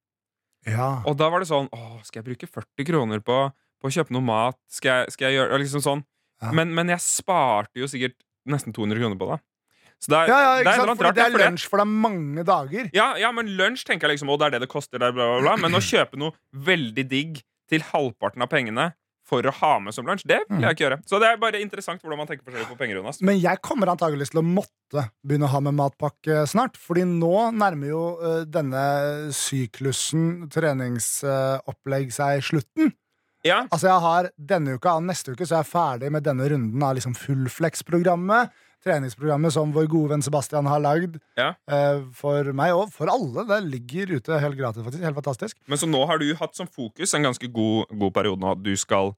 Ja. Og da var det sånn Åh, skal jeg bruke 40 kroner på, på å kjøpe noe mat? Skal jeg, skal jeg gjøre liksom sånn Ja. men, men jeg sparte jo sikkert nesten 200 kroner på det. Så det er, Ja, ja, det ikke sant? Fordi det er lunsj for deg mange dager. Ja, ja, men lunsj tenker jeg liksom Å, det er det det koster der, bla, bla, bla. Men å kjøpe noe veldig digg til halvparten av pengene for å ha med som lunsj, det vil jeg ikke gjøre. Så det er bare interessant hvordan man tenker forskjellig på penger, Jonas. Men jeg kommer antakeligvis til å måtte begynne å ha med matpakke snart. Fordi nå nærmer jo eh, denne syklusen treningsopplegg seg slutten. Ja, Altså jeg har Denne uka og neste uke så er jeg ferdig med denne runden av liksom Fullflex-programmet. Treningsprogrammet som vår gode venn Sebastian har lagd Ja. eh, for meg og for alle. Det ligger ute helt gratis, faktisk. Helt fantastisk. Men så nå har du hatt som fokus en ganske god, god periode nå at du skal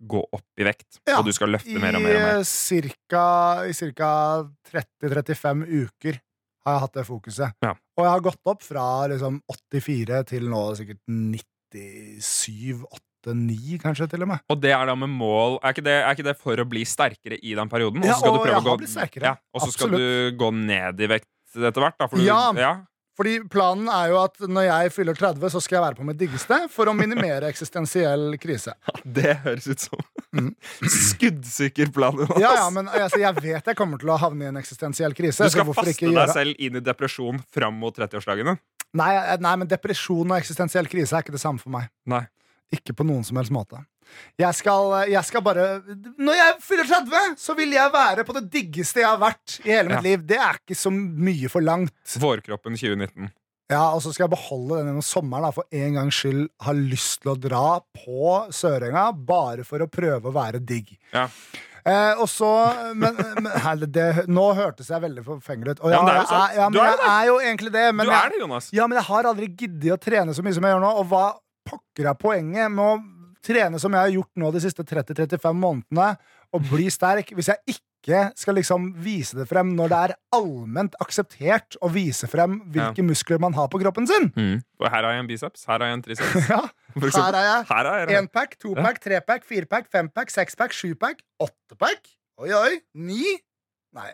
gå opp i vekt. Ja, og du skal løfte mer og mer og mer. eh, cirka, i cirka 30-35 uker har jeg hatt det fokuset. Ja. Og jeg har gått opp fra liksom 84 til nå sikkert 97, 89 kanskje, til og med. Og det er da med mål Er ikke det, er ikke det for å bli sterkere i den perioden? Ja, så skal du og å gå-. Ja, og så skal du gå ned i vekt etter hvert? Da, for du, Ja. ja. Fordi planen er jo at når jeg fyller 30, så skal jeg være på mitt diggeste for å minimere eksistensiell krise. Det høres ut som Mm. skuddsikker plan. Ja, ja, men altså, jeg vet jeg kommer til å havne i en eksistensiell krise. Du skal faste deg selv inn i depresjon fram mot 30-årsdagen nei, nei, men depresjon og eksistensiell krise er ikke det samme for meg. Nei. Ikke på noen som helst måte. Jeg skal, jeg skal bare Når jeg fyller 30, så vil jeg være på det diggeste jeg har vært i hele mitt Ja. liv. Det er ikke så mye forlangt. Vårkroppen 2019. Ja, Og så skal jeg beholde den gjennom sommeren. Da, for en gangs skyld har lyst til å dra på Sørenga bare for å prøve å være digg. Ja. Eh, og så Men, men her, det, nå hørtes jeg veldig forfengelig ut. Og Ja, men det er jo jeg ja, men Du er jeg det. er jo egentlig det. Men du er det, Jonas. ja, men jeg har aldri giddet å trene så mye som jeg gjør nå. Og hva pokker er poenget med å trene som jeg har gjort nå de siste 30-35 månedene, og bli sterk, hvis jeg ikke skal liksom vise det frem når det er allment akseptert å vise frem hvilke muskler man har på kroppen sin? Mm. Og her har jeg en biceps. Her har jeg en triceps. Ja, Her har jeg. Énpack, topack, trepack, firepack, fempack, sekspack, sjupack, åttepack. Oi, oi. Ni? Nei.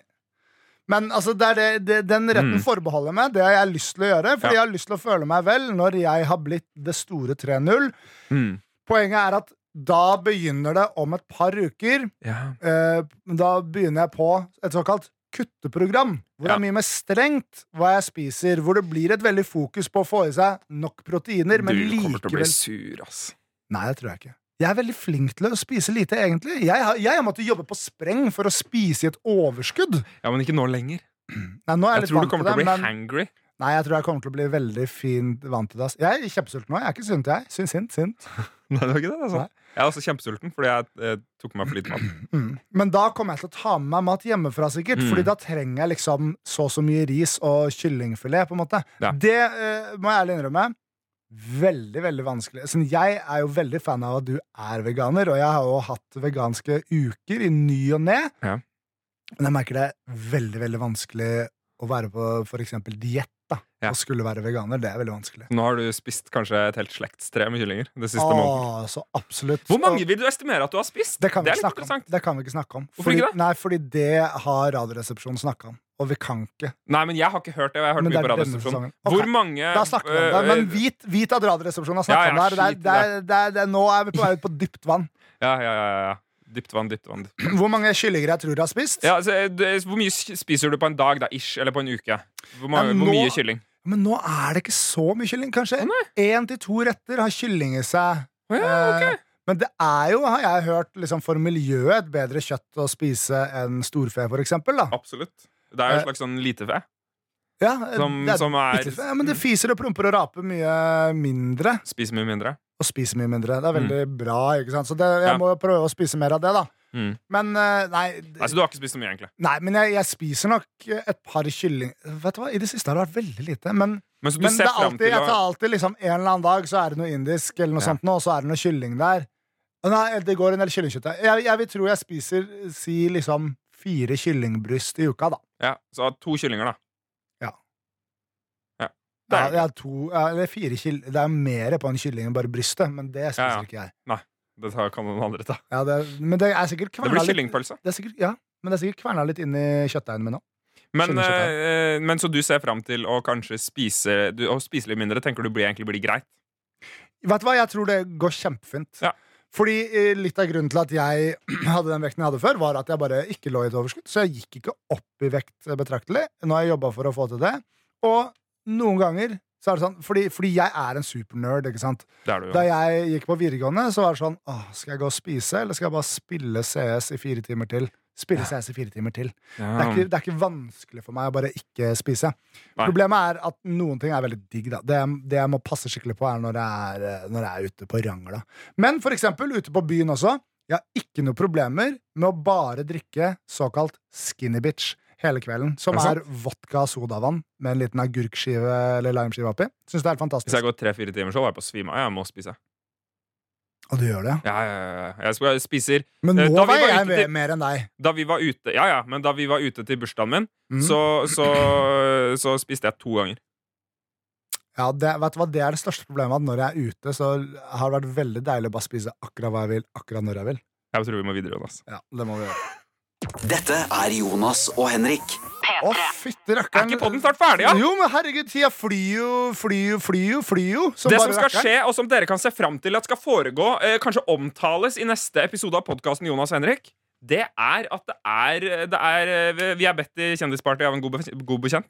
Men altså, det det, det, den retten Mm. forbeholder jeg meg. Det har jeg lyst til å gjøre. Fordi Ja. jeg har lyst til å føle meg vel når jeg har blitt det store 3-0. Mm. Poenget er at da begynner det om et par uker. Ja. Eh, da begynner jeg på et såkalt kutteprogram. Hvor det er mye mer strengt hva jeg spiser. Hvor det blir et veldig fokus på å få i seg nok proteiner. Men du kommer til å bli sur, ass. Nei, det tror jeg ikke. Jeg er veldig flink til å spise lite, egentlig. Jeg har, jeg har måttet jobbe på spreng for å spise i et overskudd. Ja, men ikke nå lenger. Nei, nå er jeg, Jeg litt tror du vant kommer til å bli men hangry. Nei, jeg tror jeg kommer til å bli veldig fint vant til det. ass. Jeg er kjempesulten nå. Jeg er ikke sunt, jeg. Syns sint, sint. Nei, det var ikke det, altså. Nei. Jeg er også kjempesulten fordi jeg eh, tok meg for lite mat. Mm. Men da kommer jeg til å ta med meg mat hjemmefra, sikkert. Mm. Fordi da trenger jeg liksom så og så mye ris og kyllingfilet, på en måte. Ja. Det eh, må jeg ærlig innrømme. Veldig, veldig vanskelig. Så jeg er jo veldig fan av at du er veganer, og jeg har jo hatt veganske uker i ny og ne. Ja. Men jeg merker det er veldig, veldig vanskelig å være på eksempel diett. Ja. Og skulle være veganer. Det er veldig vanskelig. Nå har du spist kanskje et helt slektstre med kyllinger. Det siste måneden. Åh, så absolutt. Hvor mange vil du estimere at du har spist? det kan, vi er ikke snakke om. det kan vi ikke snakke om. Hvorfor Fordi, ikke det? Nei, fordi det har Radioresepsjonen snakka om. Og vi kan ikke. Nei, men jeg har ikke hørt det. Jeg har hørt mye på Radioresepsjonen. Okay. Hvor mange Da snakker vi om det. øh, Men vit, vit at Radioresepsjonen har snakket Ja, ja, om det her. Er, er, er, er, nå er vi på vei ut på dypt vann. Ja, ja, ja, ja. Dypt vann, dypt vann. Hvor mange kyllinger jeg tror du har spist? Ja, altså, det, Hvor mye spiser du på en dag, da? Ish, eller på en uke? Hvor, mange, Ja, hvor mye kylling? Men nå er det ikke så mye kylling. Kanskje én til to retter har kylling i seg. Oh, ja, okay. Eh, Men det er jo, har jeg hørt, liksom for miljøet et bedre kjøtt å spise enn storfe, for eksempel. Da. Absolutt. Det er jo et slags sånn litefe. Ja, Som- det er som er- litefe. ja, men det fiser og promper og raper mye mindre. Spiser mye mindre. Og spiser mye mindre. Det er veldig bra. ikke sant? Så det, jeg Ja. må prøve å spise mer av det, da. Mm. Men eh, nei, så du har ikke spist så mye, egentlig. nei men jeg, jeg spiser nok et par kylling Vet du hva, I det siste har det vært veldig lite. Men, Men så du men det er alltid, jeg tar alltid liksom en eller annen dag så er det noe indisk, eller noe Ja. sånt nå, og så er det noe kylling der. Nei, det går en del kyllingkjøtt. Jeg, jeg vil tro jeg spiser si liksom fire kyllingbryst i uka, da. Ja, Så to kyllinger, da. Ja. Ja. Det Ja, er, jeg har to, eller fire kyll Det er mer på en kylling enn bare brystet, men det spiser Ja, ikke jeg. Nei, det tar- kan noen andre ta. Ja, det, men det er sikkert Det kverna litt kyllingpølse. det er Ja, men det er sikkert kverna litt inn i kjøttdeigen min nå. Men, Kyllingkjøtt, eh, men så du ser fram til å kanskje spise du, Å spise litt mindre, tenker du blir, egentlig blir greit? Vet du hva, jeg tror det går kjempefint. Ja. Fordi eh, litt av grunnen til at jeg hadde den vekten jeg hadde før, var at jeg bare ikke lå i et overskudd. Så jeg gikk ikke opp i vekt eh, betraktelig. Nå har jeg jobba for å få til det. Og noen ganger så er det sånn Fordi, fordi jeg er en supernerd, ikke sant. Det du jo. Da jeg gikk på videregående, så var det sånn Åh, Skal jeg gå og spise, eller skal jeg bare spille CS i fire timer til? Spille CS i fire timer til. Ja. Det, er ikke, det er ikke vanskelig for meg å bare ikke spise. Nei. Problemet er at noen ting er veldig digg. Da. Det, det jeg må passe skikkelig på, er når jeg er, eh, når jeg er ute på Rangla. Men for eksempel ute på byen også. Jeg har ikke noe problemer med å bare drikke såkalt skinny bitch hele kvelden. Som Er er vodka og sodavann med en liten agurkskive eller limeskive oppi. Synes det er helt Hvis jeg går tre-fire timer, så var jeg på svima. Jeg må spise. Og du gjør det. Ja, ja, ja. Jeg spiser Men Eh, nå da var jeg mer, til- mer enn deg. Da vi var ute Ja, ja, men da vi var ute til bursdagen min, Mm. så, så, så spiste jeg to ganger. Ja, det, vet du hva, det er det største problemet. At når jeg er ute, så har det vært veldig deilig å bare spise akkurat hva jeg vil, akkurat når jeg vil. Jeg tror vi må videre, Jonas. Ja, det må vi gjøre. Dette er Jonas og Henrik. Å, P3. fytti Er ikke podden snart ferdig, ja? Jo, men herregud, tida flyr jo, flyr jo, flyr jo, Fly jo. som Det bare som skal rakker. skje, og som dere kan se fram til at skal foregå, eh, kanskje omtales i neste episode av podkasten Jonas og Henrik, det er at det er, det er eh, Vi er bedt i kjendisparty av en god, be god bekjent.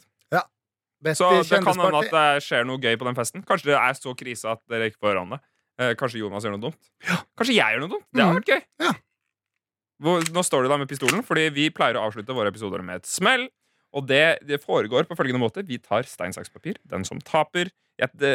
Best Så i det kan hende at det skjer noe gøy på den festen. Kanskje det er så krise at dere ikke får om det. Eh, kanskje Jonas gjør noe dumt. Kanskje jeg gjør noe dumt. Det hadde vært gøy. Mm. Ja. Hvor, nå står du da med pistolen, fordi vi pleier å avslutte våre episoder med et smell. Og det, det foregår på følgende måte. Vi tar stein, saks, papir. Den som taper jeg, det,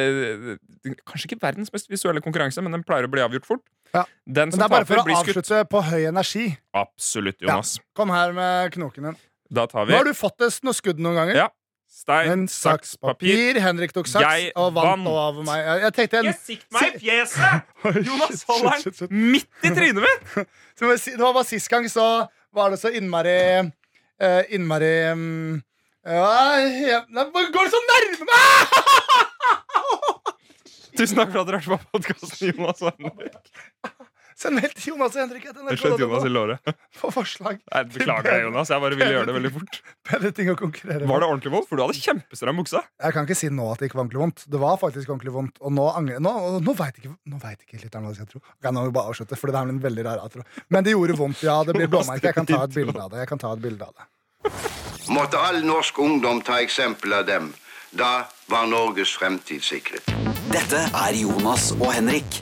det, Kanskje ikke verdens mest visuelle konkurranse, men den pleier å bli avgjort fort. Ja. Den Men det er bare for å avslutte skutt. på høy energi. Absolutt, Jonas. Kom her med knoken din. Da tar vi Nå har du fått noe skudd noen ganger. Ja. Stein, saks, papir. Henrik tok saks Jeg og vant nå av meg. Jeg, jeg tenkte en Jeg sikt meg i fjeset! Jonas den midt i trynet mitt! Det var bare Sist gang så var det så innmari uh, Innmari um, ja, jeg, går det så nærme meg?! Tusen takk for at dere hørte på podkasten, Jonas og Henrik. Send mail til Jonas og Henrik etter låret. Få forslag. Nei, Beklager Jonas. Jeg bare ville gjøre det veldig fort. Bedre ting å konkurrere Var det ordentlig vondt? For du hadde kjempestram buksa. Jeg kan ikke si nå at det ikke var ordentlig vondt. Det var faktisk ordentlig vondt. Og nå angrer Nå, nå veit ikke, ikke lytteren hva de skal tro. Okay, nå må vi bare avslutte, for det er en veldig rar outro. Men det gjorde vondt, ja. Det blir blåmerke. Jeg kan ta et bilde av det. Jeg kan ta et bilde av det. Måtte all norsk ungdom ta eksempel av dem. Da var Norges fremtid sikret. Dette er Jonas og Henrik.